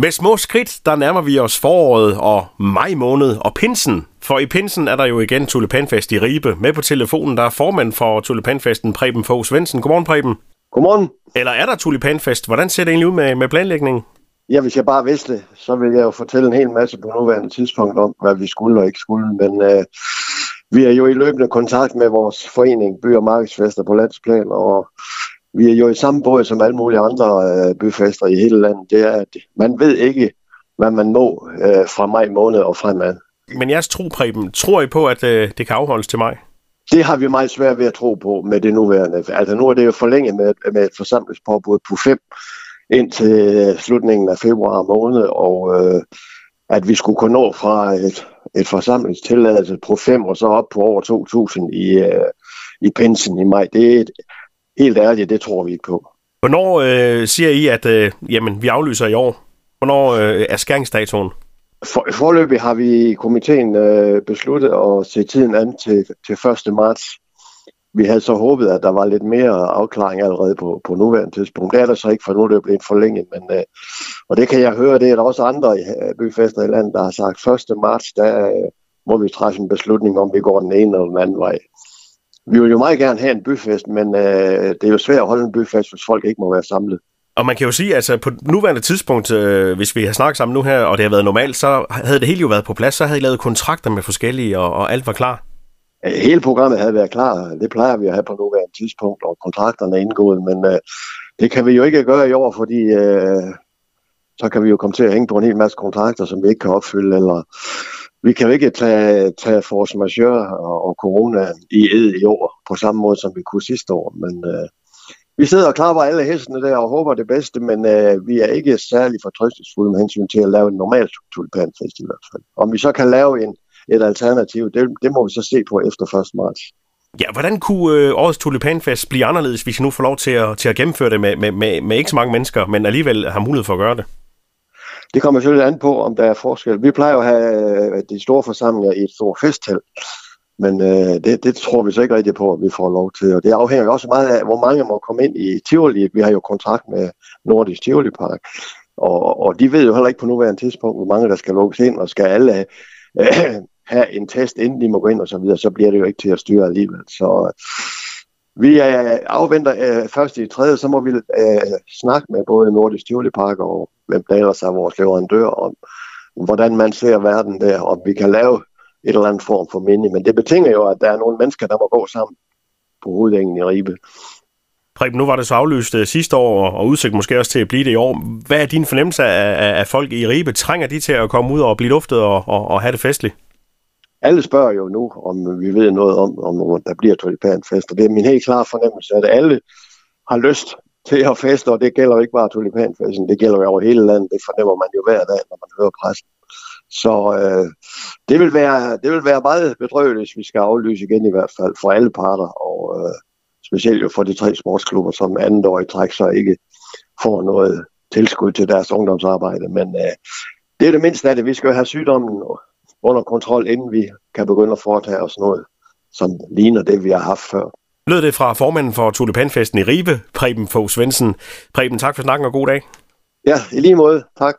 Med små skridt, der nærmer vi os foråret og maj måned og pinsen. For i pinsen er der jo igen tulipanfest i Ribe. Med på telefonen, der er formand for tulipanfesten, Preben Fogh Svendsen. Godmorgen, Preben. Godmorgen. Eller er der tulipanfest? Hvordan ser det egentlig ud med, med planlægningen? Ja, hvis jeg bare vidste det, så ville jeg jo fortælle en hel masse på nuværende tidspunkt om, hvad vi skulle og ikke skulle. Men øh, vi er jo i løbende kontakt med vores forening, By- og Markedsfester på landsplan, og vi er jo i samme båd som alle mulige andre øh, byfester i hele landet. Det er, at man ved ikke, hvad man må øh, fra maj måned og fremad. Men jeres tro, Preben, tror I på, at øh, det kan afholdes til maj? Det har vi meget svært ved at tro på med det nuværende. Altså nu er det jo forlænget med, med et forsamlingspåbud på 5 indtil slutningen af februar måned, og øh, at vi skulle kunne nå fra et, et forsamlingstilladelse på 5 og så op på over 2.000 i, øh, i pensen i maj. Det er et, helt ærligt, det tror vi ikke på. Hvornår øh, siger I, at øh, jamen, vi aflyser i år? Hvornår øh, er skæringsdatoen? For, forløbig har vi i komiteen øh, besluttet at se tiden an til, til 1. marts. Vi havde så håbet, at der var lidt mere afklaring allerede på, på nuværende tidspunkt. Det er der så ikke, for nu er det blevet forlænget. Men, øh, og det kan jeg høre, det er der også andre øh, byfester i landet, der har sagt 1. marts, der øh, må vi træffe en beslutning om, vi går den ene eller den anden vej. Vi vil jo meget gerne have en byfest, men øh, det er jo svært at holde en byfest, hvis folk ikke må være samlet. Og man kan jo sige, at altså, på nuværende tidspunkt, øh, hvis vi har snakket sammen nu her, og det har været normalt, så havde det hele jo været på plads. Så havde I lavet kontrakter med forskellige, og, og alt var klar. Hele programmet havde været klar. Det plejer vi at have på nuværende tidspunkt, og kontrakterne er indgået. Men øh, det kan vi jo ikke gøre i år, fordi øh, så kan vi jo komme til at hænge på en hel masse kontrakter, som vi ikke kan opfylde. Eller vi kan jo ikke tage, tage force majeure og, og corona i ed i år, på samme måde som vi kunne sidste år. Men øh, vi sidder og klapper alle hestene der og håber det bedste, men øh, vi er ikke særlig fortrøstningsfulde med hensyn til at lave en normal tulipanfest i hvert fald. Om vi så kan lave en, et alternativ, det, det må vi så se på efter 1. marts. Ja, hvordan kunne øh, årets tulipanfest blive anderledes, hvis I nu får lov til at, til at gennemføre det med, med, med, med ikke så mange mennesker, men alligevel har mulighed for at gøre det? Det kommer selvfølgelig an på, om der er forskel. Vi plejer at have øh, de store forsamlinger i et stort festtelt, men øh, det, det tror vi så ikke rigtigt på, at vi får lov til. Og det afhænger også meget af, hvor mange må komme ind i Tivoli. Vi har jo kontrakt med Nordisk Tivoli Park, og, og de ved jo heller ikke på nuværende tidspunkt, hvor mange der skal lukkes ind, og skal alle øh, have en test, inden de må gå ind og så videre, så bliver det jo ikke til at styre alligevel. Så øh, vi øh, afventer øh, først i tredje, så må vi øh, snakke med både Nordisk Tivoli Park og hvem der ellers er vores leverandør om, hvordan man ser verden der, om vi kan lave et eller andet form for minde. Men det betinger jo, at der er nogle mennesker, der må gå sammen på hovedængen i Ribe. Preben, nu var det så aflyst uh, sidste år, og udsigt måske også til at blive det i år. Hvad er din fornemmelse af, af, af folk i Ribe? Trænger de til at komme ud og blive luftet og, og, og have det festligt? Alle spørger jo nu, om vi ved noget om, om der bliver tulipanfest, og det er min helt klare fornemmelse, at alle har lyst til at feste, og det gælder ikke bare tulipanfesten, det gælder jo over hele landet, det fornemmer man jo hver dag, når man hører pressen. Så øh, det, vil være, det vil være meget bedrøveligt, hvis vi skal aflyse igen i hvert fald for alle parter, og øh, specielt jo for de tre sportsklubber, som andet år i træk så ikke får noget tilskud til deres ungdomsarbejde. Men øh, det er det mindste af det. Vi skal jo have sygdommen under kontrol, inden vi kan begynde at foretage os noget, som ligner det, vi har haft før. Lød det fra formanden for Tulipanfesten i Ribe, Preben Fogh Svendsen. Preben, tak for snakken og god dag. Ja, i lige måde. Tak.